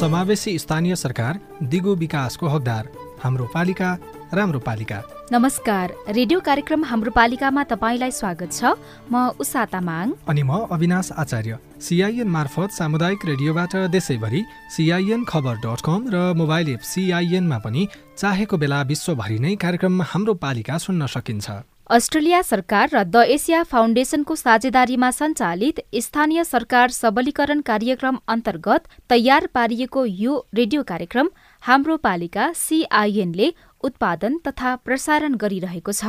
समावेशी स्थानीय सरकार दिगो विकासको हकदार हाम्रो पालिका राम्रो पालिका। नमस्कार रेडियो कार्यक्रम हाम्रो पालिकामा तपाईँलाई स्वागत छ। म उषा तामाङ। अनि म अविनाश आचार्य। सिआइएन मार्फत सामुदायिक रेडियोबाट देशैभरि सिआइएन खबर डट कम र मोबाइल एप सिआइएनमा पनि चाहेको बेला विश्वभरि नै कार्यक्रम हाम्रो पालिका सुन्न सकिन्छ। अस्ट्रेलिया सरकार र द एसिया फाउन्डेसनको साझेदारीमा सञ्चालित स्थानीय सरकार सबलीकरण कार्यक्रम अन्तर्गत तयार पारिएको यो रेडियो कार्यक्रम हाम्रो पालिका सिआइएनले उत्पादन तथा प्रसारण गरिरहेको छ।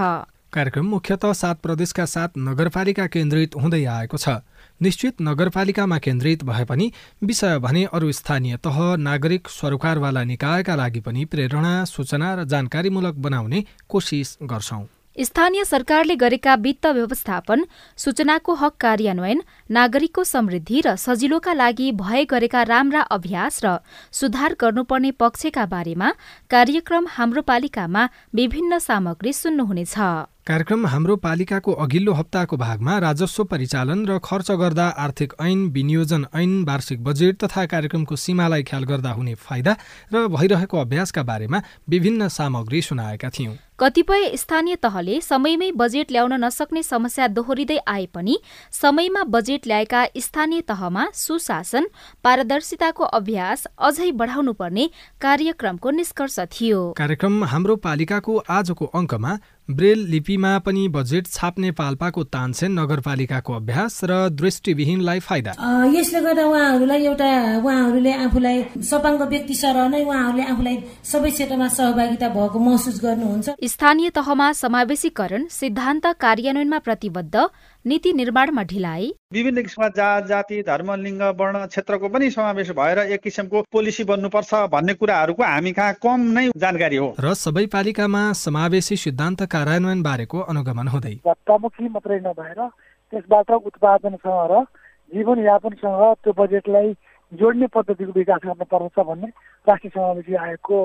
कार्यक्रम मुख्यत सात प्रदेशका सात नगरपालिका केन्द्रित हुँदै आएको छ। निश्चित नगरपालिकामा केन्द्रित भए पनि विषय भने अरू स्थानीय तह नागरिक सरोकारवाला निकायका लागि पनि प्रेरणा सूचना र जानकारीमूलक बनाउने कोसिस गर्छौं। स्थानीय सरकारले गरेका वित्त व्यवस्थापन सूचनाको हक कार्यान्वयन नागरिकको समृद्धि र सजिलोका लागि भए गरेका राम्रा अभ्यास र सुधार गर्नुपर्ने पक्षका बारेमा कार्यक्रम हाम्रो पालिकामा विभिन्न सामग्री सुन्नुहुनेछ। कार्यक्रम हाम्रो पालिकाको अघिल्लो हप्ताको भागमा राजस्व परिचालन र खर्च गर्दा आर्थिक ऐन विनियोजन ऐन वार्षिक बजेट तथा कार्यक्रमको सीमालाई ख्याल गर्दा हुने फाइदा र भइरहेको अभ्यासका बारेमा विभिन्न सामग्री सुनाएका थियौं। कतिपय स्थानीय तहले समयमै बजेट ल्याउन नसक्ने समस्या दोहोरिँदै आए पनि समयमा बजेट ल्याएका स्थानीय तहमा सुशासन पारदर्शिताको अभ्यास अझै बढाउनुपर्ने कार्यक्रमको निष्कर्ष थियो। कार्यक्रम हाम्रो पालिकाको आजको अङ्कमा ब्रेल लिपिमा पनि बजेट छाप्ने पाल्पाको तानसेन नगरपालिकाको अभ्यास र दृष्टिविहीनलाई फाइदा। यसले गर्दा उहाँहरूलाई एउटा उहाँहरूले आफूलाई सपाङ्ग व्यक्ति सरह नै उहाँहरूले आफूलाई सबै क्षेत्रमा सहभागिता भएको महसुस गर्नुहुन्छ। स्थानीय तहमा समावेशीकरण सिद्धान्त कार्यान्वयनमा प्रतिबद्ध नीति निर्माणमा ढिलाइ। विभिन्न किसिमका जात जाति धर्म लिङ्ग वर्ण क्षेत्रको पनि समावेश भएर एक किसिमको पोलिसी बन्नुपर्छ भन्ने कुराहरूको हामी कहाँ कम नै जानकारी हो। र सबै पालिकामा समावेशी सिद्धान्त कार्यान्वयन बारेको अनुगमन हुँदै। सत्तामुखी मात्रै नभएर त्यसबाट उत्पादनसँग र जीवनयापनसँग त्यो बजेटलाई जोड्ने पद्धतिको विकास गर्नुपर्छ भन्ने राष्ट्रिय समावेशी आयोगको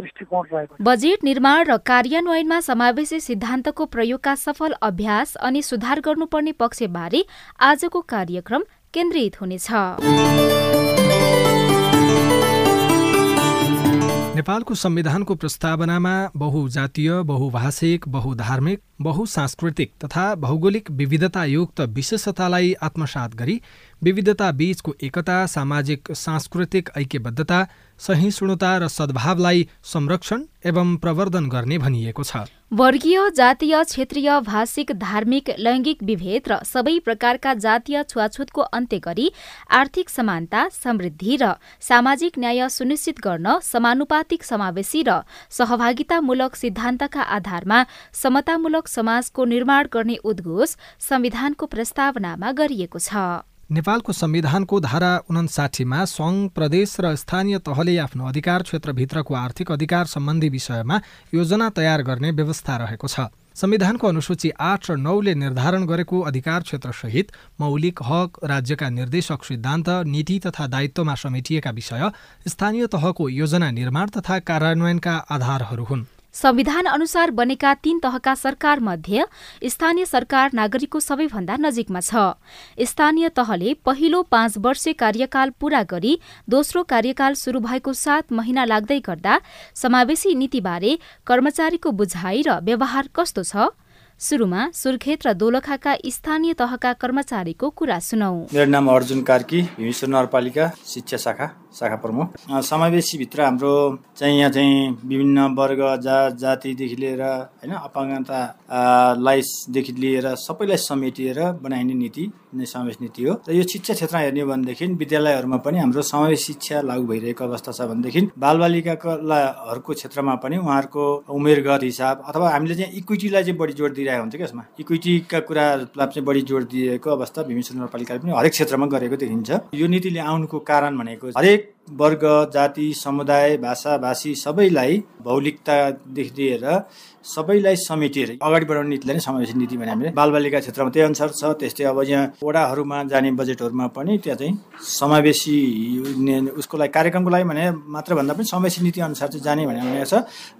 दृष्टिकोण रहेको बजेट निर्माण र कार्यान्वयनमा समावेशी सिद्धान्तको प्रयोगका सफल अभ्यास अनि सुधार गर्नुपर्ने पक्षबारे आजको कार्यक्रम केन्द्रित हुनेछ। नेपालको संविधानको प्रस्तावनामा बहुजातीय बहुभाषिक बहुधार्मिक बहुसांस्कृतिक तथा भौगोलिक विविधतायुक्त विशेषतालाई आत्मसात गरी विविधता बीचको एकता सामाजिक सांस्कृतिक ऐक्यबद्धता सहिष्णुता र सद्भावलाई संरक्षण एवं प्रवर्धन गर्ने भनिएको छ। वर्गीय जातीय क्षेत्रीय भाषिक धार्मिक लैङ्गिक विभेद र सबै प्रकारका जातीय छुवाछुतको अन्त्य गरी आर्थिक समानता समृद्धि र सामाजिक न्याय सुनिश्चित गर्न समानुपातिक समावेशी र सहभागितामूलक सिद्धान्तका आधारमा समतामूलक समाजको निर्माण गर्ने उद्घोष संविधानको प्रस्तावनामा गरिएको छ। नेपालको संविधानको धारा उनासाठीमा सङ्घ प्रदेश र स्थानीय तहले आफ्नो अधिकार क्षेत्रभित्रको आर्थिक अधिकार सम्बन्धी विषयमा योजना तयार गर्ने व्यवस्था रहेको छ। संविधानको अनुसूची आठ र नौले निर्धारण गरेको अधिकार क्षेत्रसहित मौलिक हक राज्यका निर्देशक सिद्धान्त नीति तथा दायित्वमा समेटिएका विषय स्थानीय तहको योजना निर्माण तथा कार्यान्वयनका आधारहरू हुन्। संविधान अनुसार बनेका तीन तहका सरकार मध्ये स्थानीय सरकार नागरिकको सबैभन्दा नजिकमा छ। स्थानीय तहले पहिलो पाँच वर्षे कार्यकाल पूरा गरी दोस्रो कार्यकाल शुरू भएको सात महिना लाग्दै गर्दा समावेशी नीतिबारे कर्मचारीको बुझाइ र व्यवहार कस्तो छ? सुरुमा सुर्खेत र दोलखाका स्थानीय तहका कर्मचारीको कुरा सुनौ। मेरो नाम अर्जुन कार्की नगरपालिका शिक्षा शाखा। शाखा प्रमुख समावेशीभित्र हाम्रो चाहिँ यहाँ चाहिँ विभिन्न वर्ग जात जातिदेखि लिएर होइन अपाङ्गतालाईदेखि लिएर सबैलाई समेटिएर बनाइने नीति नै समावेश नीति हो। र यो शिक्षा क्षेत्रमा हेर्ने हो भनेदेखि विद्यालयहरूमा पनि हाम्रो समावेश शिक्षा लागू भइरहेको अवस्था छ भनेदेखि बालबालिकाको क्षेत्रमा पनि उहाँहरूको उमेरगत हिसाब अथवा हामीले चाहिँ इक्विटीलाई चाहिँ बढी जोड दिइरहेको हुन्छ क्या यसमा। इक्विटीका कुरालाई चाहिँ बढी जोड दिएको अवस्था भीमेश्वर नगरपालिकाले पनि हरेक क्षेत्रमा गरेको देखिन्छ। यो नीतिले आउनुको कारण भनेको हरेक it वर्ग जाति समुदाय भाषा भाषी सबैलाई भौलिकतादेखि लिएर सबैलाई समेटेर अगाडि बढाउने नीतिलाई नै समावेशी नीति भने हामीले बालबालिका क्षेत्रमा त्यही अनुसार छ। त्यस्तै अब यहाँ वडाहरूमा जाने बजेटहरूमा पनि त्यहाँ चाहिँ समावेशी उसको लागि कार्यक्रमको लागि भने मात्र भन्दा पनि समावेशी नीति अनुसार चाहिँ जाने भने भनेको छ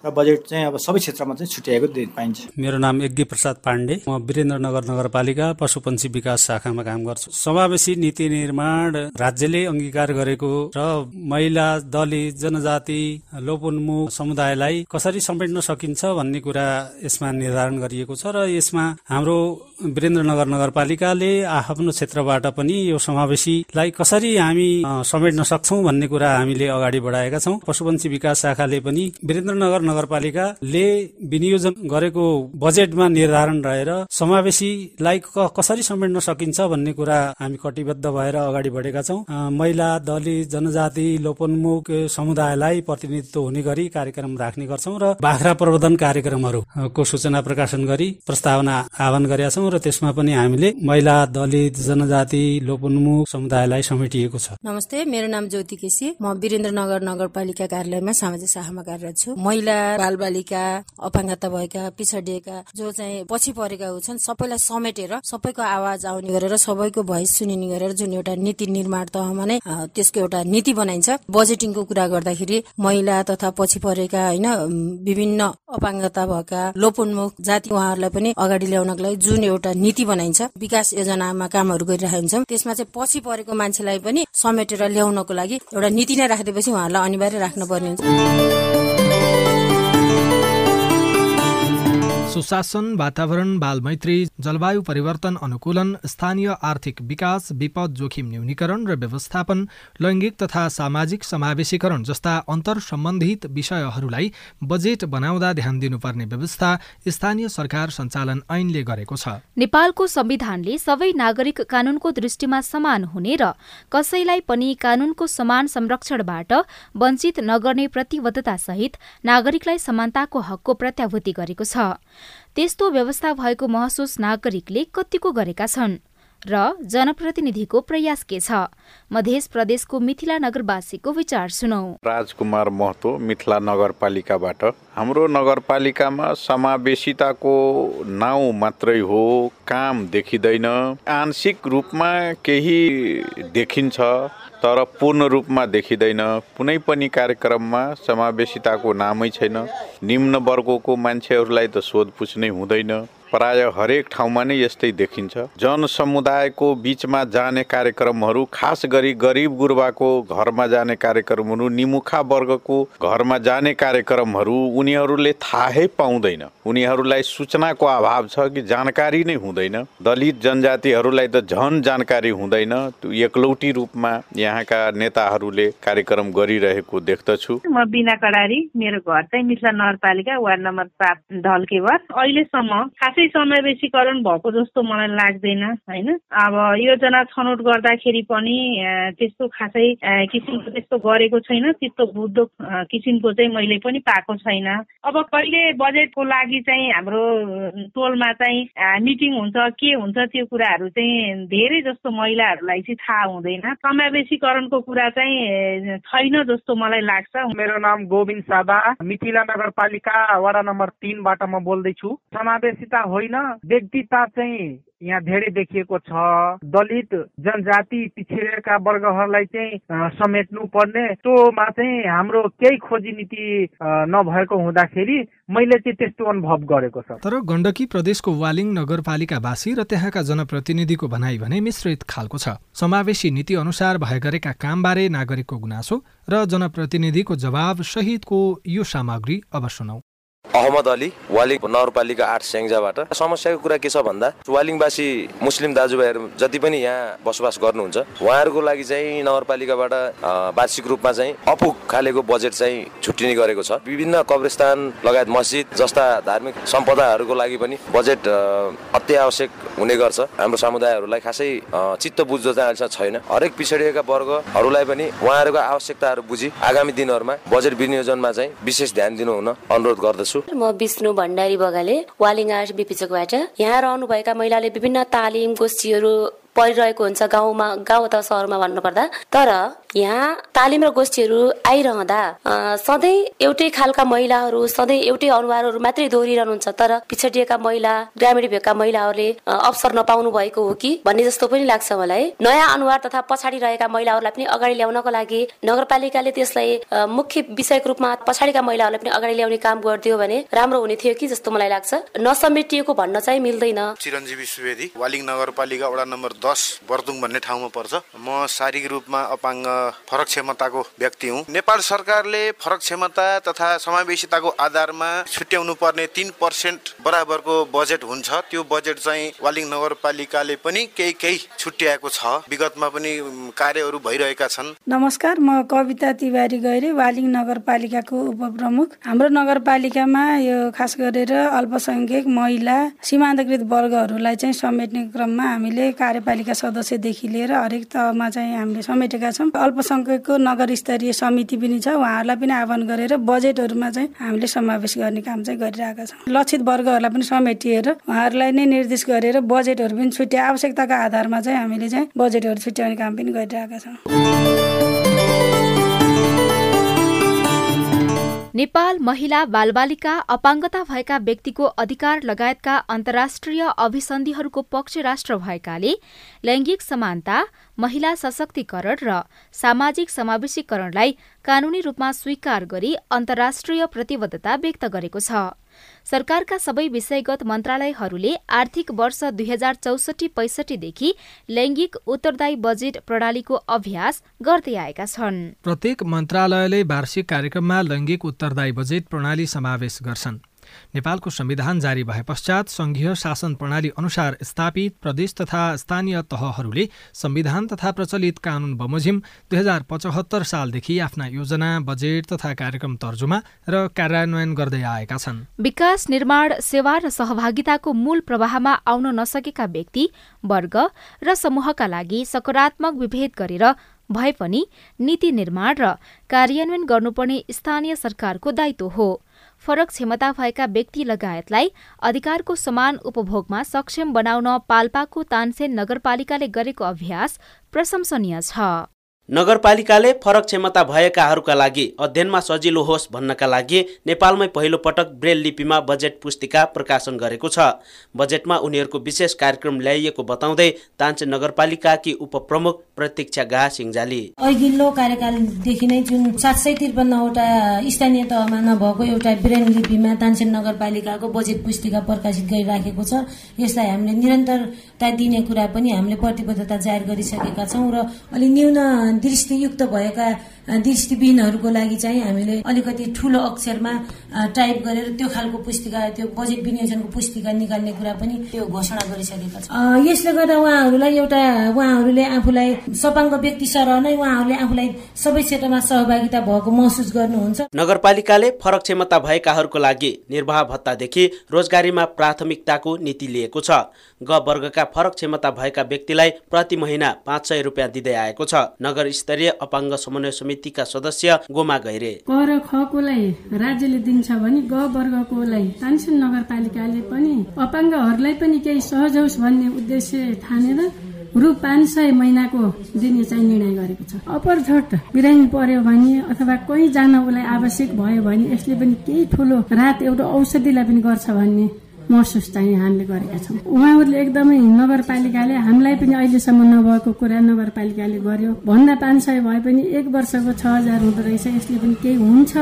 र बजेट चाहिँ अब सबै क्षेत्रमा चाहिँ छुट्याएको पाइन्छ। मेरो नाम यज्ञ प्रसाद पाण्डे। म वीरेन्द्रनगर नगरपालिका पशुपन्छी विकास शाखामा काम गर्छु। समावेशी नीति निर्माण राज्यले अङ्गीकार गरेको र महिला दलित जनजाति लोपोन्मुख समुदायलाई कसरी समेट्न सकिन्छ भन्ने कुरा यसमा निर्धारण गरिएको छ र यसमा हाम्रो वीरेन्द्रनगर नगरपालिकाले आफ्नो क्षेत्रबाट पनि यो समावेशीलाई कसरी हामी समेट्न सक्छौ भन्ने कुरा हामीले अगाडि बढाएका छौँ। पशुपन्छी विकास शाखाले पनि वीरेन्द्रनगर नगरपालिकाले विनियोजन गरेको बजेटमा निर्धारण रहेर समावेशीलाई कसरी समेट्न सकिन्छ भन्ने कुरा हामी कटिबद्ध भएर अगाडि बढेका छौँ। महिला दलित जनजाति लोपोन्मुख समुदायलाई प्रतिनिधित्व हुने गरी कार्यक्रम राख्ने गर्छौँ र बाख्रा प्रवर्धन कार्यक्रमहरूको सूचना प्रकाशन गरी प्रस्तावना आह्वान गरेका छौँ र त्यसमा पनि हामीले महिला दलित जनजाति लोपोन्मुख समुदायलाई समेटिएको छ। नमस्ते मेरो नाम ज्योति केसी। म वीरेन्द्रनगर नगरपालिका कार्यालयमा सामाजिक शाखामा कार्यरत छु। महिला बालबालिका अपाङ्गता भएका पिछडिएका जो चाहिँ पछि परेका छन् सबैलाई समेटेर सबैको आवाज आउने गरेर सबैको भोइस सुनिने गरेर जुन एउटा नीति निर्माण तहमा नै त्यसको एउटा नीति बनाइन्छ बजेटिङको कुरा गर्दाखेरि महिला तथा पछि परेका होइन विभिन्न अपाङ्गता भएका लोपोन्मुख जाति उहाँहरूलाई पनि अगाडि ल्याउनको लागि जुन एउटा नीति बनाइन्छ विकास योजनामा कामहरू गरिरहेका हुन्छौँ त्यसमा चाहिँ पछि परेको मान्छेलाई पनि समेटेर ल्याउनको लागि एउटा नीति नै राखिदिएपछि उहाँहरूलाई अनिवार्य राख्नुपर्ने हुन्छ। सुशासन वातावरण बालमैत्री जलवायु परिवर्तन अनुकूलन स्थानीय आर्थिक विकास विपद जोखिम न्यूनीकरण र व्यवस्थापन लैङ्गिक तथा सामाजिक समावेशीकरण जस्ता अन्तर सम्बन्धित विषयहरूलाई बजेट बनाउँदा ध्यान दिनुपर्ने व्यवस्था स्थानीय सरकार सञ्चालन ऐनले गरेको छ। नेपालको संविधानले सबै नागरिक कानूनको दृष्टिमा समान हुने र कसैलाई पनि कानूनको समान संरक्षणबाट वञ्चित नगर्ने प्रतिबद्धतासहित नागरिकलाई समानताको हकको प्रत्याभूति गरेको छ। त्यस्तो व्यवस्था भएको महसुस नागरिकले कतिको गरेका छन् र जनप्रतिनिधिको प्रयास के छ? मध्य प्रदेशको मिथिला नगरवासीको विचार सुनौ। राजकुमार महतो मिथिला नगरपालिकाबाट। हाम्रो नगरपालिकामा समावेशिताको नाउँ मात्रै हो काम देखिँदैन। आंशिक रूपमा केही देखिन्छ। तर पूर्ण रूपमा देखिँदैन। कुनै पनि कार्यक्रममा समावेशिताको नामै छैन। निम्न वर्गको मान्छेहरूलाई त सोधपुछ नै हुँदैन। प्राय हरेक ठाउँमा नै यस्तै देखिन्छ। जनसमुदायको बिचमा जाने कार्यक्रमहरू खास गरी गरिब गुरुबाको घरमा जाने कार्यक्रमहरू निमुखा वर्गको घरमा जाने कार्यक्रमहरू उनीहरूले थाहै पाउँदैन। उनीहरूलाई सूचनाको अभाव छ कि जानकारी नै हुँदैन। दलित जनजातिहरूलाई त झन जानकारी हुँदैन। एकलौटी रूपमा यहाँका नेताहरूले कार्यक्रम गरिरहेको देख्दछु। म बिना कडारी मेरो घर चाहिँ मिथिला नगरपालिका वार्ड नम्बर सात ढल्केवर अहिलेसम्म खासै समावेशीकरण भएको जस्तो मलाई लाग्दैन होइन? अब योजना छनौट गर्दाखेरि पनि त्यस्तो खासै किसिमको त्यस्तो गरेको छैन। त्यस्तो बुझ्दो किसिमको चाहिँ मैले पनि पाएको छैन। अब कहिले बजेटको लागि चाहिँ हाम्रो टोलमा चाहिँ मिटिङ हुन्छ के हुन्छ त्यो कुराहरू चाहिँ धेरै जस्तो महिलाहरूलाई चाहिँ थाहा हुँदैन। समावेशीकरणको कुरा चाहिँ छैन जस्तो मलाई लाग्छ। मेरो नाम गोविन्द सादा मिथिला नगरपालिका वडा नम्बर तिनबाट म बोल्दैछु। समावेशिता होइन व्यक्तिता चाहिँ यहाँ धेरै देखिएको छ। दलित जनजाति पिछडिएका वर्गहरूलाई चाहिँ समेट्नु पर्ने त्योमा चाहिँ हाम्रो केही खोजी नीति नभएको हुँदाखेरि मैले चाहिँ त्यस्तो अनुभव गरेको छ। तर गण्डकी प्रदेशको वालिङ नगरपालिकावासी र त्यहाँका जनप्रतिनिधिको भनाइ भने मिश्रित खालको छ। समावेशी नीति अनुसार भए गरेका कामबारे नागरिकको गुनासो र जनप्रतिनिधिको जवाब सहितको यो सामग्री अब सुनौ अहमद अली वालिङ नगरपालिका आठ स्याङ्जाबाट। समस्याको कुरा के छ भन्दा वालिङवासी मुस्लिम दाजुभाइहरू जति पनि यहाँ बसोबास गर्नुहुन्छ उहाँहरूको लागि चाहिँ नगरपालिकाबाट वार्षिक रूपमा चाहिँ अपुग खालेको बजेट चाहिँ छुट्टिने गरेको छ। विभिन्न कब्रस्तान लगायत मस्जिद जस्ता धार्मिक सम्पदाहरूको लागि पनि बजेट अत्यावश्यक हुने गर्छ। हाम्रो समुदायहरूलाई खासै चित्त बुझ्दो चाहिँ अहिलेसम्म छैन। हरेक पिछडिएका वर्गहरूलाई पनि उहाँहरूको आवश्यकताहरू बुझी आगामी दिनहरूमा बजेट विनियोजनमा चाहिँ विशेष ध्यान दिनु हुन अनुरोध गर्दछु। म विष्णु भण्डारी बगाले वालिङ बिपिचकबाट यहाँ रहनुभएका महिलाले विभिन्न तालिम गोष्ठीहरू परिरहेको हुन्छ गाउँमा गाउँ अथवा सहरमा भन्नुपर्दा। तर यहाँ तालिम र गोष्ठीहरू आइरहँदा सधैँ एउटै खालका महिलाहरू सधैँ एउटै अनुहारहरू मात्रै दोहोरिरहनुहुन्छ तर पिछडिएका महिला ग्रामीण भेगका महिलाहरूले अवसर नपाउनु भएको हो कि भन्ने जस्तो पनि लाग्छ मलाई। नयाँ अनुहार तथा पछाडि रहेका महिलाहरूलाई पनि अगाडि ल्याउनको लागि नगरपालिकाले त्यसलाई मुख्य विषयको रूपमा पछाडिका महिलाहरूलाई पनि अगाडि ल्याउने काम गरिदियो भने राम्रो हुने थियो कि जस्तो मलाई लाग्छ। नसमेटिएको भन्न चाहिँ मिल्दैन। चिरञ्जीवी सुवेदी वालिङ नगरपालिका वडा नम्बर दस बर्दुङ भन्ने ठाउँमा पर्छ। म शारीरिक रूपमा अपाङ्ग फरक क्षमताको व्यक्ति हुँ। नेपाल सरकारले फरक क्षमता तथा समावेशिताको आधारमा छुट्याउनु पर्ने तिन पर्सेन्ट बराबरको बजेट हुन्छ। त्यो बजेट चाहिँ वालिङ नगरपालिकाले पनि केही केही छुट्याएको छ। विगतमा पनि कार्यहरू भइरहेका छन्। नमस्कार म कविता तिवारी गैरे वालिङ नगरपालिकाको उपप्रमुख। हाम्रो नगरपालिकामा यो खास गरेर अल्पसङ्ख्यक महिला सीमान्तकृत वर्गहरूलाई चाहिँ समेट्ने क्रममा हामीले कार्यपालिका सदस्यदेखि लिएर हरेक तहमा चाहिँ हामीले समेटेका छौँ। अल्पसङ्ख्यकको नगर स्तरीय समिति पनि छ। उहाँहरूलाई पनि आह्वान गरेर बजेटहरूमा चाहिँ हामीले समावेश गर्ने काम चाहिँ गरिरहेका छौँ। लक्षित वर्गहरूलाई पनि समेटिएर उहाँहरूलाई नै निर्देश गरेर बजेटहरू पनि छुट्या आवश्यकताको आधारमा चाहिँ हामीले चाहिँ बजेटहरू छुट्याउने काम पनि गरिरहेका छौँ। नेपाल महिला बालबालिका अपाङ्गता भएका व्यक्तिको अधिकार लगायतका अन्तर्राष्ट्रिय अभिसन्धिहरूको पक्ष राष्ट्र भएकाले लैङ्गिक समानता महिला सशक्तिकरण र सामाजिक समावेशीकरणलाई कानूनी रूपमा स्वीकार गरी अन्तर्राष्ट्रिय प्रतिबद्धता व्यक्त गरेको छ। सरकारका सबै विषयगत मन्त्रालयहरूले आर्थिक वर्ष दुई हजार चौसठी पैसठीदेखि लैङ्गिक उत्तरदायी बजेट प्रणालीको अभ्यास गर्दै आएका छन्। प्रत्येक मन्त्रालयले वार्षिक कार्यक्रममा लैङ्गिक उत्तरदायी बजेट प्रणाली समावेश गर्छन्। नेपालको संविधान जारी भए पश्चात संघीय शासन प्रणाली अनुसार स्थापित प्रदेश तथा स्थानीय तहहरूले संविधान तथा प्रचलित कानून बमोजिम दुई हजार पचहत्तर सालदेखि आफ्ना योजना बजेट तथा कार्यक्रम तर्जुमा र कार्यान्वयन गर्दै आएका छन्। विकास निर्माण सेवा र सहभागिताको मूल प्रवाहमा आउन नसकेका व्यक्ति वर्ग र समूहका लागि सकारात्मक विभेद गरेर भए पनि नीति निर्माण र कार्यान्वयन गर्नुपर्ने स्थानीय सरकारको दायित्व हो। फरक क्षमता भएका व्यक्ति लगायतलाई अधिकारको समान उपभोगमा सक्षम बनाउन पाल्पाको तानसेन नगरपालिकाले गरेको अभ्यास प्रशंसनीय छ। नगरपालिकाले फरक क्षमता भएकाहरूका लागि अध्ययनमा सजिलो होस् भन्नका लागि नेपालमै पहिलो पटक ब्रेल लिपिमा बजेट पुस्तिका प्रकाशन गरेको छ। बजेटमा उनीहरूको विशेष कार्यक्रम ल्याइएको बताउँदै तान्छे नगरपालिकाकी उपप्रमुख प्रतीक्षा गा सिंजाली अघिल्लो कार्यकालदेखि नै जुन सात सय त्रिपन्नवटा स्थानीय तहमा नभएको एउटा ब्रेल लिपिमा तानसेन नगरपालिकाको बजेट पुस्तिका प्रकाशित गरिराखेको छ। यसलाई हामीले निरन्तरता दिने कुरा पनि हामीले प्रतिबद्धता जाहेर गरिसकेका छौँ र अलि न्यून दृष्टियुक्त भएका दृष्टिविहीनहरूको लागि चाहिँ हामीले अलिकति ठुलो अक्षरमा टाइप गरेर त्यो खालको पुस्तिका त्यो बजेट विनियोजनको पुस्तिका निकाल्ने कुरा पनि त्यो घोषणा गरिसकेका छ यसले गर्दा उहाँहरूलाई एउटा उहाँहरूले आफूलाई सपाङ्ग व्यक्ति सरह नै उहाँहरूले आफूलाई सबै क्षेत्रमा सहभागिता भएको महसुस गर्नुहुन्छ। नगरपालिकाले फरक क्षमता भएकाहरूको लागि निर्वाह भत्तादेखि रोजगारीमा प्राथमिकताको नीति लिएको छ। ग वर्गका फरक क्षमता भएका व्यक्तिलाई प्रति महिना पाँच सय रुपियाँ दिँदै आएको छ। नगर स्तरीय अपाङ्ग समन्वय समितिका सदस्य गोमा गैरे। क र खकोलाई राज्यले दिन्छ भने ग वर्गकोलाई तानसेन नगरपालिकाले पनि अपाङ्गहरूलाई पनि केही सहज होस् भन्ने उद्देश्य ठानेर रु पाँच सय महिनाको दिने चाहिँ निर्णय गरेको छ। अपरझट बिरामी पर्यो भने अथवा कोही जान उसलाई आवश्यक भयो भने यसले पनि केही ठुलो रात एउटा औषधिलाई पनि गर्छ भन्ने महसुस चाहिँ हामीले गरेका छौँ। उहाँहरूले एकदमै नगरपालिकाले हामीलाई पनि अहिलेसम्म नभएको कुरा नगरपालिकाले गर्यो। भन्दा पाँच सय भए पनि एक वर्षको छ हजार हुँदो रहेछ यसले पनि केही हुन्छ।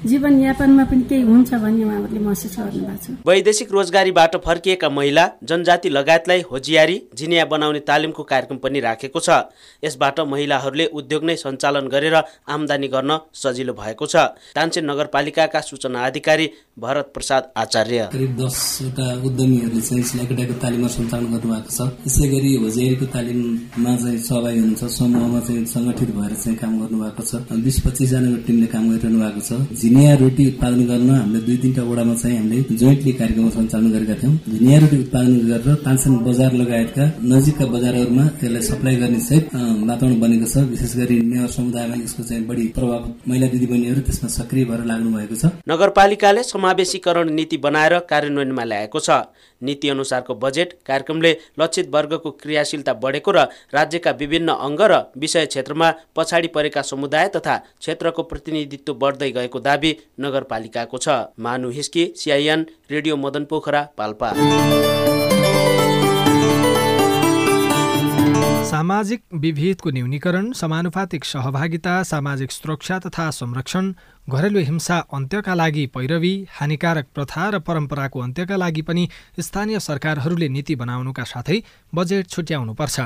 जीवनयापनमा पनि केही हुन्छ भन्ने उहाँहरूले महसुस गर्नुभएको छ। वैदेशिक रोजगारीबाट फर्किएका महिला जनजाति लगायतलाई होजियारी झिनिया बनाउने तालिमको कार्यक्रम पनि राखेको छ। यसबाट महिलाहरूले उद्योग नै सञ्चालन गरेर आमदानी गर्न सजिलो भएको छ। तानसेन नगरपालिकाका सूचना अधिकारी भरत प्रसाद आचार्य। करिब दसवटा उद्यमीहरूले चाहिँ सिलाइकटाको तालिममा सञ्चालन गर्नुभएको छ। यसै गरी होजियारीको तालिममा चाहिँ सहभागी हुनुहुन्छ। समूहमा चाहिँ सङ्गठित भएर चाहिँ काम गर्नुभएको छ। बिस पच्चिसजनाको टिमले काम गरिरहनु भएको छ। झिनिया रोटी उत्पादन गर्न हामीले दुई तिनवटा वडामा चाहिँ हामीले जोइन्टली कार्यक्रम सञ्चालन गरेका थियौँ। झिनिया रोटी उत्पादन गरेर तानसेन बजार लगायतका नजिकका बजारहरूमा त्यसलाई सप्लाई गर्ने सहित वातावरण बनेको छ। विशेष गरी नेवार समुदायमा यसको चाहिँ बढी प्रभाव महिला दिदीबहिनीहरू त्यसमा सक्रिय भएर लाग्नु भएको छ। नगरपालिकाले समावेशीकरण नीति बनाएर कार्यान्वयनमा ल्याएको छ। नीति अनुसारको बजेट कार्यक्रमले लक्षित वर्गको क्रियाशीलता बढेको र राज्यका विभिन्न अङ्ग र विषय क्षेत्रमा पछाडि परेका समुदाय तथा क्षेत्रको प्रतिनिधित्व बढ्दै गएको दावी नगरपालिकाको छ। Manu Hiski CIN radio Madan Pokhara Palpa. सामाजिक विभेदको न्यूनीकरण समानुपातिक सहभागिता सामाजिक सुरक्षा तथा संरक्षण घरेलु हिंसा अन्त्यका लागि पैरवी हानिकारक प्रथा र परम्पराको अन्त्यका लागि पनि स्थानीय सरकारहरूले नीति बनाउनुका साथै बजेट छुट्याउनुपर्छ।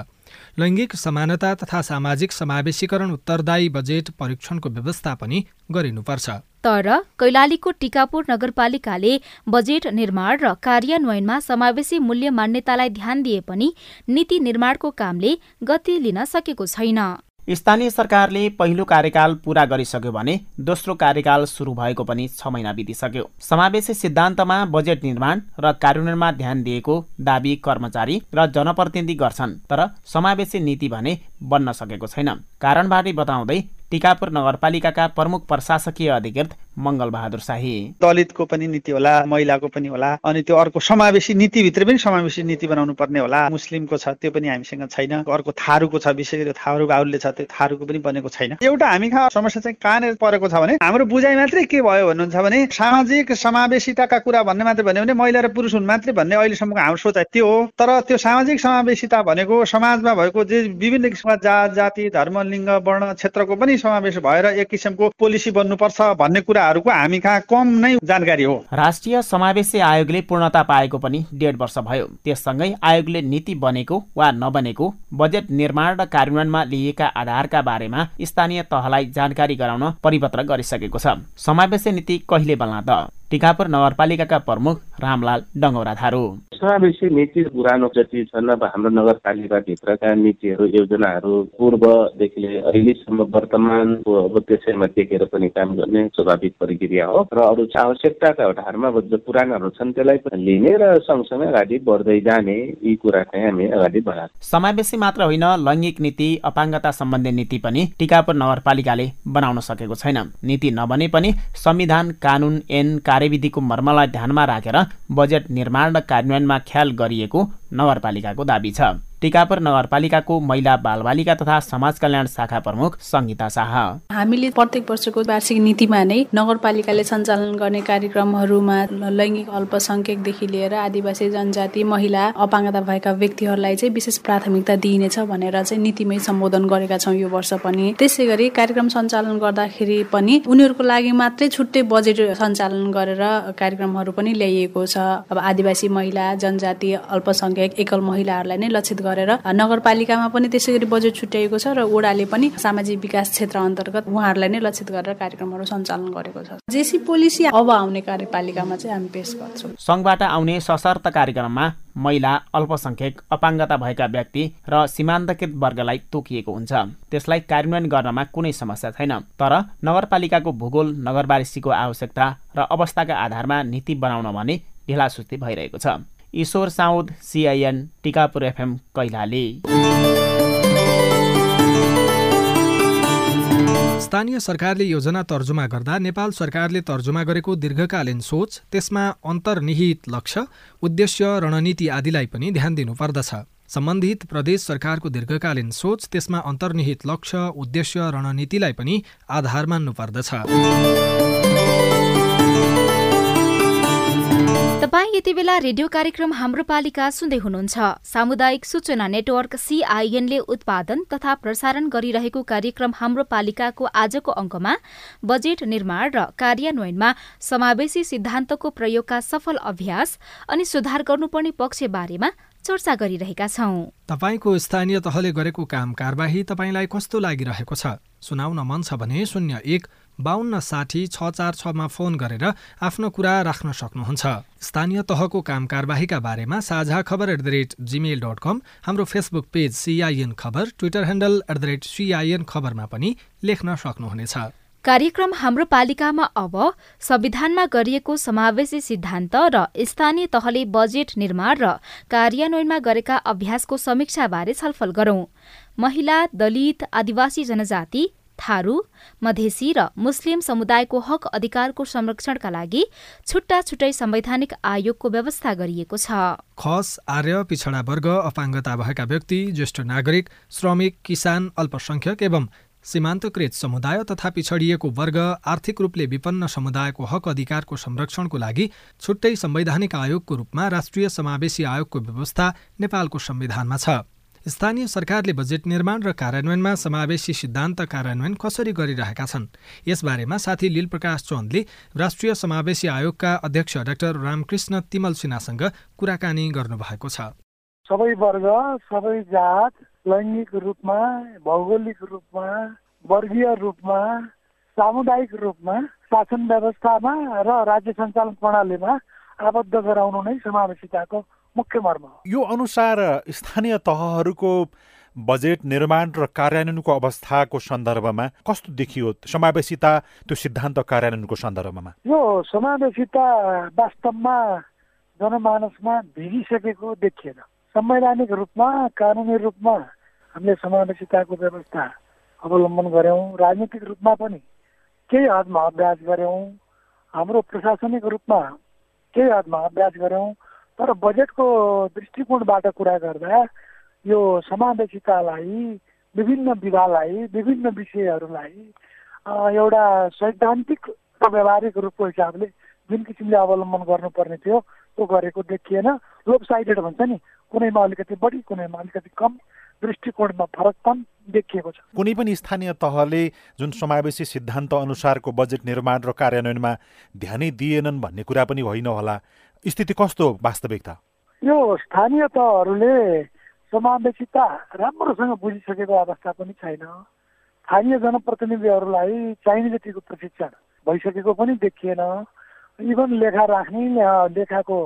लैङ्गिक समानता तथा सामाजिक समावेशीकरण उत्तरदायी बजेट परीक्षणको व्यवस्था पनि गरिनुपर्छ। तर कैलालीको टिकापुर नगरपालिकाले बजेट निर्माण र कार्यान्वयनमा समावेशी मूल्य मान्यतालाई ध्यान दिए पनि नीति निर्माणको कामले गति लिन सकेको छैन। स्थानीय सरकारले पहिलो कार्यकाल पूरा गरिसक्यो भने दोस्रो कार्यकाल सुरु भएको पनि छ महिना बितिसक्यो। समावेशी सिद्धान्तमा बजेट निर्माण र कार्यान्वयनमा ध्यान दिएको दावी कर्मचारी र जनप्रतिनिधि गर्छन् तर समावेशी नीति भने बन्न सकेको छैन। कारणबाटै बताउँदै टिकापुर नगरपालिकाका प्रमुख प्रशासकीय अधिकृत मङ्गल बहादुर शाही। दलितको पनि नीति होला महिलाको पनि होला अनि त्यो अर्को समावेशी नीतिभित्र पनि समावेशी नीति बनाउनु पर्ने होला। मुस्लिमको छ त्यो पनि हामीसँग छैन। अर्को थारूको छ विशेष गरी थारू बाहुल्य छ त्यो थारूको पनि बनेको छैन। एउटा हामी कहाँ समस्या चाहिँ कहाँनिर परेको छ भने हाम्रो बुझाइ मात्रै के भयो भन्नुहुन्छ भने सामाजिक समावेशिताका कुरा भन्ने मात्रै भन्यो भने महिला र पुरुष हुन् मात्रै भन्ने अहिलेसम्मको हाम्रो सोचाइ त्यो हो। तर त्यो सामाजिक समावेशिता भनेको समाजमा भएको जे विभिन्न किसिमका जात जाति धर्म लिङ्ग वर्ण क्षेत्रको पनि समावेश भएर एक किसिमको पोलिसी बन्नुपर्छ भन्ने कुराहरूको हामी कहाँ कम नै जानकारी हो। राष्ट्रिय समावेशी आयोगले पूर्णता पाएको पनि डेढ वर्ष भयो। त्यससँगै आयोगले नीति बनेको वा नबनेको बजेट निर्माण र कार्यान्वयनमा लिएका आधारका बारेमा स्थानीय तहलाई जानकारी गराउन परिपत्र गरिसकेको छ। समावेशी नीति कहिले बन्ला त? टिकापुर नगरपालिकाका प्रमुख रामलाल डङ्गौरा थारू समावेशी नीति पुरानो जति छन् अब हाम्रो नगरपालिकाभित्रका नीतिहरू योजनाहरू पूर्वदेखि अहिलेसम्म वर्तमानको अब त्यसैमा देखेर पनि काम गर्ने स्वाभाविक प्रक्रिया हो। र अरू आवश्यकताका आधारमा जो पुरानाहरू छन् त्यसलाई पनि लिने र सँगसँगै अगाडि बढ्दै जाने यी कुरा चाहिँ हामी अगाडि बढाएको समावेशी मात्र होइन लैङ्गिक नीति अपाङ्गता सम्बन्धी नीति पनि टिकापुर नगरपालिकाले बनाउन सकेको छैन। नीति नबने पनि संविधान कानुन ऐन कार्यविधिको मर्मलाई ध्यानमा राखेर बजेट निर्माण र कार्यान्वयनमा ख्याल गरिएको नगरपालिकाको दावी छ। टिकापुर नगरपालिकाको महिला बालबालिका तथा समाज कल्याण शाखा प्रमुख सङ्गीता शाह। हामीले प्रत्येक वर्षको वार्षिक नीतिमा नै नगरपालिकाले सञ्चालन गर्ने कार्यक्रमहरूमा लैङ्गिक अल्पसङ्ख्यकदेखि लिएर आदिवासी जनजाति महिला अपाङ्गता भएका व्यक्तिहरूलाई चाहिँ विशेष प्राथमिकता दिइनेछ भनेर चाहिँ नीतिमै सम्बोधन गरेका छौँ यो वर्ष पनि। त्यसै गरी कार्यक्रम सञ्चालन गर्दाखेरि पनि उनीहरूको लागि मात्रै छुट्टै बजेट सञ्चालन गरेर कार्यक्रमहरू पनि ल्याइएको छ। अब आदिवासी महिला जनजाति अल्पसङ्ख्यक एकल महिलाहरूलाई नै लक्षित गरेर नगरपालिकामा पनि त्यसै गरी बजेट छुट्याइएको छ र ओडाले पनि सामाजिक विकास क्षेत्र अन्तर्गत उहाँहरूलाई नै लक्षित गरेर कार्यक्रमहरू सञ्चालन गरेको छ। जेसी पोलिसी अब आउने कार्यपालिकामा चाहिँ हामी पेश गर्छौँ। सङ्घबाट आउने सशर्त कार्यक्रममा महिला अल्पसङ्ख्यक अपाङ्गता भएका व्यक्ति र सीमान्तकृत वर्गलाई तोकिएको हुन्छ। त्यसलाई कार्यान्वयन गर्नमा कुनै समस्या छैन। तर नगरपालिकाको भूगोल नगरवासीको आवश्यकता र अवस्थाका आधारमा नीति बनाउन भने ढिलासुस्ती भइरहेको छ। Ishwar Saud CIN Tikapur FM Kailali. स्थानीय सरकारले योजना तर्जुमा गर्दा नेपाल सरकारले तर्जुमा गरेको दीर्घकालीन सोच त्यसमा अन्तर्निहित लक्ष्य उद्देश्य रणनीति आदिलाई पनि ध्यान दिनुपर्दछ। सम्बन्धित प्रदेश सरकारको दीर्घकालीन सोच त्यसमा अन्तर्निहित लक्ष्य उद्देश्य रणनीतिलाई पनि आधार मान्नुपर्दछ। तपाईँ यति बेला रेडियो कार्यक्रम हाम्रो पालिका सुन्दै हुनुहुन्छ। सामुदायिक सूचना नेटवर्क सिआइएनले उत्पादन तथा प्रसारण गरिरहेको कार्यक्रम हाम्रो पालिकाको आजको अङ्कमा बजेट निर्माण र कार्यान्वयनमा समावेशी सिद्धान्तको प्रयोगका सफल अभ्यास अनि सुधार गर्नुपर्ने पक्ष बारेमा चर्चा गरिरहेका छौँ। तपाईँको स्थानीय तहले गरेको काम कारवाही तपाईँलाई कस्तो लागिरहेको छ? सुनाउन मन छ भने शून्य एक बाहन्न साठी छ चार छमा फोन गरेर आफ्नो कुरा राख्न सक्नुहुन्छ। स्थानीय तहको काम कारवाहीका बारेमा Sajha Khabar at the rate Gmail dot com हाम्रो Facebook page CIN Khabar Twitter handle at the rate CIN खबरमा पनि लेख्न सक्नुहुनेछ। कार्यक्रम हाम्रो पालिकामा अब संविधानमा गरिएको समावेशी सिद्धान्त र स्थानीय तहले बजेट निर्माण र कार्यान्वयनमा गरेका अभ्यासको समीक्षाबारे छलफल गरौं। महिला दलित आदिवासी जनजाति थारू मधेसी र मुस्लिम समुदायको हक अधिकारको संरक्षणका लागि छुट्टा छुट्टै संवैधानिक आयोगको व्यवस्था गरिएको छ। खस आर्य पिछडा वर्ग अपाङ्गता भएका व्यक्ति ज्येष्ठ नागरिक श्रमिक किसान अल्पसंख्यक एवं सीमान्तकृत समुदाय तथा पिछडिएको वर्ग आर्थिक रूपले विपन्न समुदायको हक अधिकारको संरक्षणको लागि छुट्टै संवैधानिक आयोगको रूपमा राष्ट्रिय समावेशी आयोगको व्यवस्था नेपालको संविधानमा छ। स्थानीय सरकारले बजेट निर्माण र कार्यान्वयनमा समावेशी सिद्धान्त कार्यान्वयन कसरी गरिरहेका छन्? यसबारेमा साथी लील प्रकाश चन्दले राष्ट्रिय समावेशी आयोगका अध्यक्ष डाक्टर रामकृष्ण तिमल सिन्हासँग कुराकानी गर्नुभएको छ। सबै वर्ग सबै जात लैङ्गिक रूपमा भौगोलिक रूपमा वर्गीय रूपमा सामुदायिक रूपमा शासन व्यवस्थामा र राज्य सञ्चालन प्रणालीमा आबद्ध गराउनु नै समावेशिताको मुख्य मर्म हो। यो अनुसार स्थानीय तहहरूको बजेट निर्माण र कार्यान्वयनको अवस्थाको सन्दर्भमा कस्तो देखियो? समावेशिता त्यो सिद्धान्त कार्यान्वयनको सन्दर्भमा? यो समावेशिता वास्तवमा जनमानसमा भिजिसकेको देखिएन। संवैधानिक रूपमा कानुनी रूपमा हामीले समावेशिताको व्यवस्था अवलम्बन गऱ्यौँ। राजनीतिक रूपमा पनि केही हदमा अभ्यास गऱ्यौँ। हाम्रो प्रशासनिक रूपमा केही हदमा अभ्यास गऱ्यौँ। तर बजेटको दृष्टिकोणबाट कुरा गर्दा यो समावेशितालाई विभिन्न विधालाई विभिन्न विषयहरूलाई एउटा सैद्धान्तिक र व्यावहारिक रूपको हिसाबले जुन किसिमले अवलम्बन गर्नुपर्ने थियो त्यो गरेको देखिएन। लोप साइडेड भन्छ नि कुनैमा अलिकति बढी कुनैमा अलिकति कम। दृष्टिकोणमा फरकपन देखिएको छ। कुनै पनि स्थानीय तहले जुन समावेशी सिद्धान्त अनुसारको बजेट निर्माण र कार्यान्वयनमा ध्यानै दिएनन् भन्ने कुरा पनि होइन होला। स्थिति कस्तो वास्तविकता? यो स्थानीय तहहरूले समावेशिता राम्रोसँग बुझिसकेको अवस्था पनि छैन। स्थानीय जनप्रतिनिधिहरूलाई चाहिने जतिको प्रशिक्षण भइसकेको पनि देखिएन। इभन लेखा राख्ने लेखाको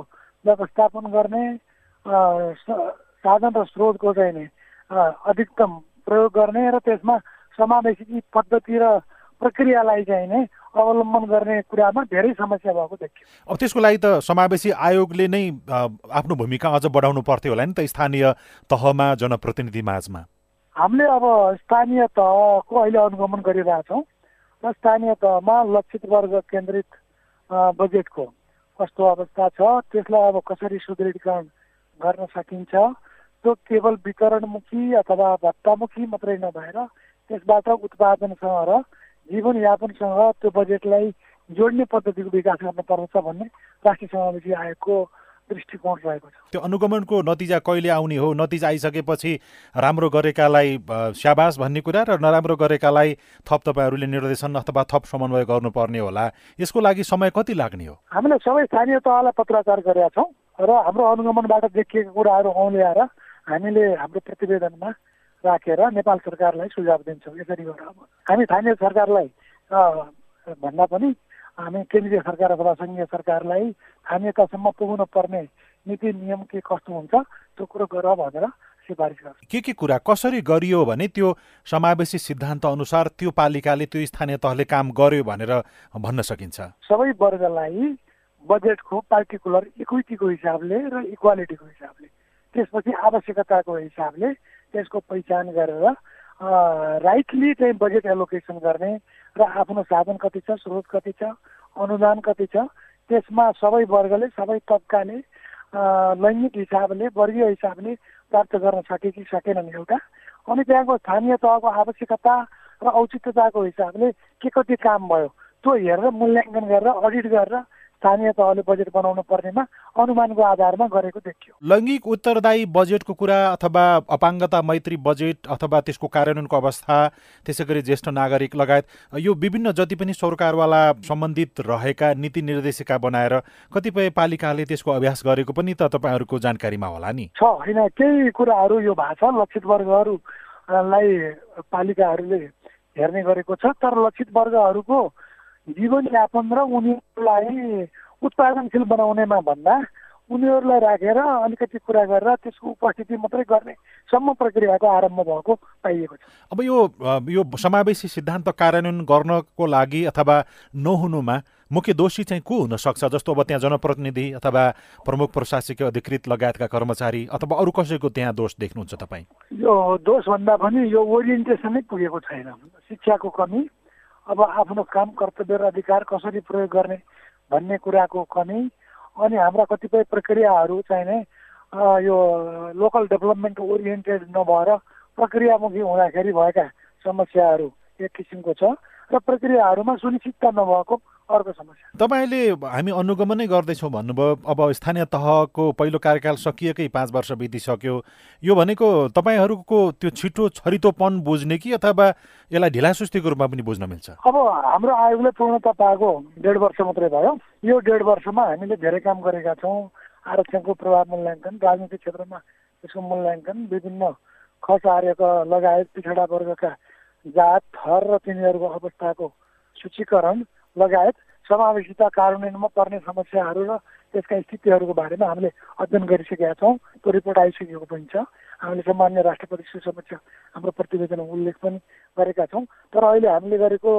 व्यवस्थापन गर्ने साधन र स्रोतको चाहिँ अधिकतम प्रयोग गर्ने र त्यसमा समावेशी पद्धति र प्रक्रियालाई चाहिँ नै अवलम्बन गर्ने कुरामा धेरै समस्या भएको देखियो। अब त्यसको लागि त समावेशी आयोगले नै आफ्नो भूमिका अझ बढाउनु पर्थ्यो होला नि त स्थानीय तहमा जनप्रतिनिधि माझमा। हामीले अब स्थानीय तहको अहिले अनुगमन गरिरहेछौँ र स्थानीय तहमा लक्षित वर्ग केन्द्रित बजेटको कस्तो अवस्था छ त्यसलाई अब कसरी सुदृढीकरण गर्न सकिन्छ त्यो केवल वितरणमुखी अथवा भत्तामुखी मात्रै नभएर त्यसबाट उत्पादनसँग र जीवनयापनसँग त्यो बजेटलाई जोड्ने पद्धतिको विकास गर्न पर्छ भन्ने राष्ट्रिय समावेशी आयोगको दृष्टिकोण रहेको छ। त्यो अनुगमनको नतिजा कहिले आउने हो? नतिजा आइसकेपछि राम्रो गरेकालाई स्याबास भन्ने कुरा र नराम्रो गरेकालाई थप तपाईँहरूले निर्देशन अथवा थप समन्वय गर्नुपर्ने होला। यसको लागि समय कति लाग्ने हो? हामीले सबै स्थानीय तहलाई पत्रकार गरेका छौँ र हाम्रो अनुगमनबाट देखिएका कुराहरू औल्याएर हामीले हाम्रो प्रतिवेदनमा राखेर नेपाल सरकारलाई सुझाव दिन्छौँ। यसरी गर अब। हामी स्थानीय सरकारलाई भन्दा पनि हामी केन्द्रीय सरकार अथवा सङ्घीय सरकारलाई स्थानीयतासम्म पुग्नु पर्ने नीति नियम के कस्तो हुन्छ त्यो कुरो गर भनेर सिफारिस गर्छ। के के कुरा कसरी गरियो भने त्यो समावेशी सिद्धान्त अनुसार त्यो पालिकाले त्यो स्थानीय तहले काम गर्यो भनेर भन्न सकिन्छ? सबै वर्गलाई बजेटको पार्टिकुलर इक्विटीको हिसाबले र इक्वालिटीको हिसाबले। त्यसपछि आवश्यकताको हिसाबले त्यसको पहिचान गरेर राइटली चाहिँ बजेट एलोकेसन गर्ने र आफ्नो साधन कति छ स्रोत कति छ अनुदान कति छ त्यसमा सबै वर्गले सबै तबकाले लैङ्गिक हिसाबले वर्गीय हिसाबले प्राप्त गर्न सके कि सकेनन् एउटा अनि त्यहाँको स्थानीय तहको आवश्यकता र औचित्यताको हिसाबले के कति काम भयो त्यो हेरेर मूल्याङ्कन गरेर अडिट गरेर स्थानीय तहले बजेट बनाउनु पर्नेमा अनुमानको आधारमा गरेको देखियो। लैङ्गिक उत्तरदायी बजेटको कुरा अथवा अपाङ्गता मैत्री बजेट अथवा त्यसको कार्यान्वयनको अवस्था त्यसै गरी ज्येष्ठ नागरिक लगायत यो विभिन्न जति पनि सरकारवाला सम्बन्धित रहेका नीति निर्देशिका बनाएर कतिपय पालिकाले त्यसको अभ्यास गरेको पनि त तपाईँहरूको जानकारीमा होला नि। छ होइन केही कुराहरू यो भएको छ लक्षित वर्गहरूलाई पालिकाहरूले हेर्ने गरेको छ तर लक्षित वर्गहरूको जीवनयापन र उनीहरूलाई उत्पादनशील बनाउनेमा भन्दा उनीहरूलाई राखेर अलिकति कुरा गरेर त्यसको उपस्थिति मात्रै गर्ने सम्म प्रक्रियाको आरम्भ भएको पाइएको छ। अब यो यो समावेशी सिद्धान्त कार्यान्वयन गर्नको लागि अथवा नहुनुमा मुख्य दोषी चाहिँ को हुन सक्छ? जस्तो अब त्यहाँ जनप्रतिनिधि अथवा प्रमुख प्रशासकीय अधिकृत लगायतका कर्मचारी अथवा अरू कसैको त्यहाँ दोष देख्नुहुन्छ तपाईँ? यो दोष भन्दा पनि यो ओरिएन्टेसनै पुगेको छैन। शिक्षाको कमी अब आफ्नो काम कर्तव्य र अधिकार कसरी प्रयोग गर्ने भन्ने कुराको कमी अनि हाम्रा कतिपय प्रक्रियाहरू चाहिने यो लोकल डेभलपमेन्ट ओरिएन्टेड नभएर प्रक्रियामुखी हुँदाखेरि भएका समस्याहरू एक किसिमको छ र प्रक्रियाहरूमा सुनिश्चितता नभएको अर्को समस्या। तपाईँले हामी अनुगमनै गर्दैछौँ भन्नुभयो अब स्थानीय तहको पहिलो कार्यकाल सकिएकै पाँच वर्ष बितिसक्यो। यो भनेको तपाईँहरूको त्यो छिटो छरितोपन बुझ्ने कि अथवा यसलाई ढिलासुस्तीको रूपमा पनि बुझ्न मिल्छ? अब हाम्रो आयोगले पूर्णता पाएको डेढ वर्ष मात्रै भयो। यो डेढ वर्षमा हामीले धेरै काम गरेका छौँ। आरक्षणको प्रभाव मूल्याङ्कन राजनीतिक क्षेत्रमा यसको मूल्याङ्कन विभिन्न खस आर्यका लगायत पिछडा वर्गका जात थर र तिनीहरूको अवस्थाको सूचीकरण लगायत समावेशिता कार्यान्वयनमा पर्ने समस्याहरू र त्यसका स्थितिहरूको बारेमा हामीले अध्ययन गरिसकेका छौँ। त्यो रिपोर्ट आइसकेको पनि छ। हामीले सामान्य राष्ट्रपति समक्ष हाम्रो प्रतिवेदन उल्लेख पनि गरेका छौँ। तर अहिले हामीले गरेको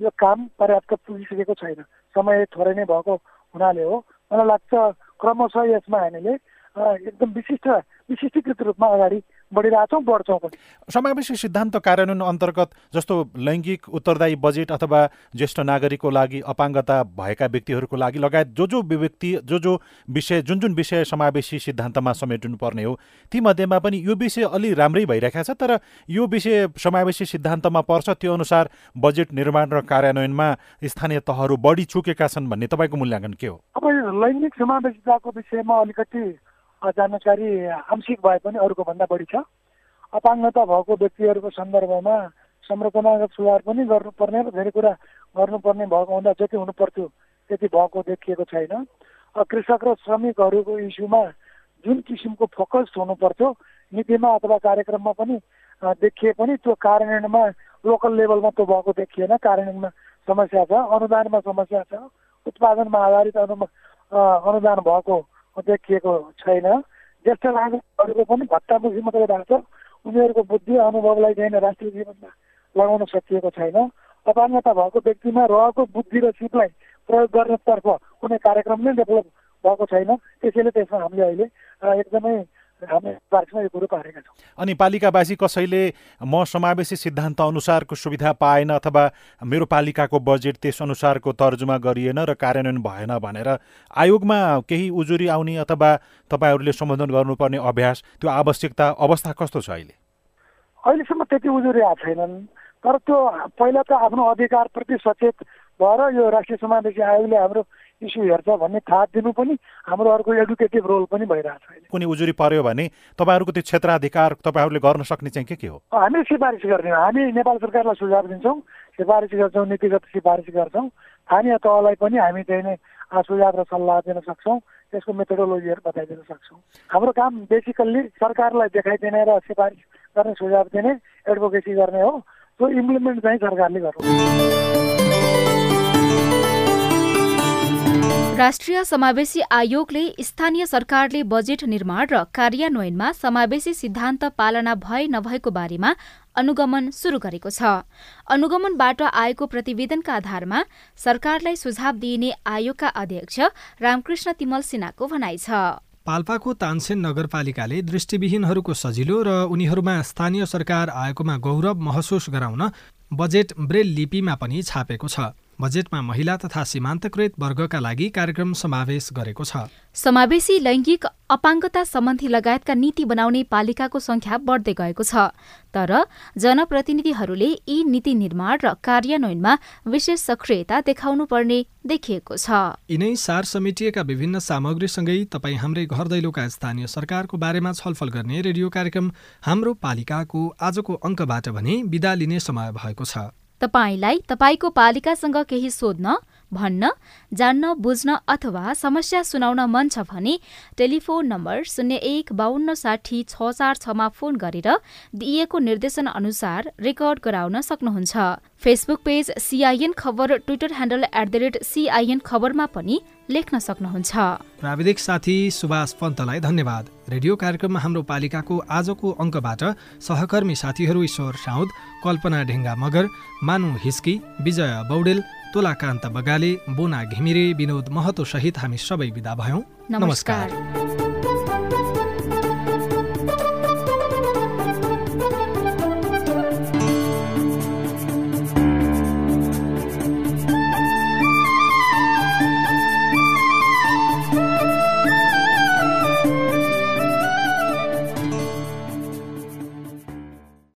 यो काम पर्याप्त पुगिसकेको छैन। समय थोरै नै भएको हुनाले हो। मलाई लाग्छ क्रमशः यसमा हामीले एकदम विशिष्ट विशिष्टीकृत रूपमा अगाडि बढिरहेछौँ बढ्छौँ पनि। समावेशी सिद्धान्त कार्यान्वयन अन्तर्गत जस्तो लैङ्गिक उत्तरदायी बजेट अथवा ज्येष्ठ नागरिकको लागि अपाङ्गता भएका व्यक्तिहरूको लागि लगायत जो जो व्यक्ति जो जो विषय जुन जुन विषय समावेशी सिद्धान्तमा समेटिनु पर्ने हो तीमध्येमा पनि यो विषय अलि राम्रै भइरहेको छ तर यो विषय समावेशी सिद्धान्तमा पर्छ त्यो अनुसार बजेट निर्माण र कार्यान्वयनमा स्थानीय तहहरू बढी चुकेका छन् भन्ने तपाईँको मूल्याङ्कन के हो? अब लैङ्गिक समावेशिताको विषयमा अलिकति जानकारी आंशिक भए पनि अरूको भन्दा बढी छ। अपाङ्गता भएको व्यक्तिहरूको सन्दर्भमा संरचनागत सुधार पनि गर्नुपर्ने र धेरै कुरा गर्नुपर्ने भएको हुँदा जति हुनु पर्थ्यो त्यति भएको देखिएको छैन। कृषक र श्रमिकहरूको इस्युमा जुन किसिमको फोकस हुनु पर्थ्यो नीतिमा अथवा कार्यक्रममा पनि देखिए पनि त्यो कार्यान्वयनमा लोकल लेभलमा त्यो भएको देखिएन। कार्यान्वयनमा समस्या छ अनुदानमा समस्या छ उत्पादनमा आधारित अनु अनुदान भएको देखिएको छैन। ज्येष्ठ नागरिकहरूको पनि भत्तामुखी मात्रै भएको छ। उनीहरूको बुद्धि अनुभवलाई चाहिँ राष्ट्रिय जीवनमा लगाउन सकिएको छैन। अपाङ्गता भएको व्यक्तिमा रहेको बुद्धि र सिपलाई प्रयोग गर्नेतर्फ कुनै कार्यक्रम नै डेभलप भएको छैन। त्यसैले त्यसमा हामीले अहिले एकदमै अनि पालिकावासी कसैले म समावेशी सिद्धान्त अनुसारको सुविधा पाएन अथवा मेरो पालिकाको बजेट त्यस अनुसारको तर्जुमा गरिएन र कार्यान्वयन भएन भनेर आयोगमा केही उजुरी आउने अथवा तपाईँहरूले सम्बोधन गर्नुपर्ने अभ्यास त्यो आवश्यकता अवस्था कस्तो छ अहिले? अहिलेसम्म त्यति उजुरी आएको छैनन् तर त्यो पहिला त आफ्नो अधिकारप्रति सचेत भएर यो राष्ट्रिय समावेशी आयोगले हाम्रो इस्यु हेर्छ भन्ने थाहा दिनु पनि हाम्रो अर्को एडुकेटिभ रोल पनि भइरहेको छ कुनै उजुरी पर्यो भने तपाईँहरूको त्यो क्षेत्राधिकार तपाईँहरूले गर्न सक्ने चाहिँ के के हो? हामीले सिफारिस गर्ने हामी नेपाल सरकारलाई सुझाव दिन्छौँ सिफारिस गर्छौँ नीतिगत सिफारिस गर्छौँ। स्थानीय तहलाई पनि हामी चाहिँ नै सुझाव र सल्लाह दिन सक्छौँ त्यसको मेथोडोलोजीहरू बताइदिन सक्छौँ। हाम्रो काम बेसिकल्ली सरकारलाई देखाइदिने र सिफारिस गर्ने सुझाव दिने एडभोकेसी गर्ने हो। त्यो इम्प्लिमेन्ट चाहिँ सरकारले गर्नु। राष्ट्रिय समावेशी आयोगले स्थानीय सरकारले बजेट निर्माण र कार्यान्वयनमा समावेशी सिद्धान्त पालना भए नभएको बारेमा अनुगमन शुरू गरेको छ। अनुगमनबाट आएको प्रतिवेदनका आधारमा सरकारलाई सुझाव दिइने आयोगका अध्यक्ष रामकृष्ण तिमल सिन्हाको भनाइ छ। पाल्पाको तानसेन नगरपालिकाले दृष्टिविहीनहरूको सजिलो र उनीहरूमा स्थानीय सरकार आएकोमा गौरव महसुस गराउन बजेट ब्रेल लिपिमा पनि छापेको छ। बजेटमा महिला तथा सीमान्तकृत वर्गका लागि कार्यक्रम समावेश गरेको छ। समावेशी लैङ्गिक अपाङ्गता सम्बन्धी लगायतका नीति बनाउने पालिकाको संख्या बढ्दै गएको छ। तर जनप्रतिनिधिहरूले यी नीति निर्माण र कार्यान्वयनमा विशेष सक्रियता देखाउनु पर्ने देखिएको छ। यिनै सार समेटिएका विभिन्न सामग्रीसँगै तपाईँ हाम्रै घर दैलोका स्थानीय सरकारको बारेमा छलफल गर्ने रेडियो कार्यक्रम हाम्रो पालिकाको आजको अङ्कबाट भने विदा लिने समय भएको छ। तपाईँलाई तपाईँको पालिकासँग केही सोध्न भन्न जान्न बुझ्न अथवा समस्या सुनाउन मन छ भने टेलिफोन नम्बर शून्य एक बाहन्न साठी छ चार छमा फोन गरेर दिइएको निर्देशन अनुसार रेकर्ड गराउन सक्नुहुन्छ। Facebook page CIN Khabar Twitter handle at the rate CIN खबरमा पनि लेख्न सक्नुहुन्छ। प्राविधिक साथी सुभाष पन्तलाई धन्यवाद। रेडियो कार्यक्रममा हाम्रो पालिकाको आजको अङ्कबाट सहकर्मी साथीहरू ईश्वर साउद कल्पना ढेङ्गा मगर मानु हिस्की विजय बौडेल तुलाकान्त बगाले बोना घिमिरे विनोद महतो सहित हामी सबै विदा भयौँ। नमस्कार।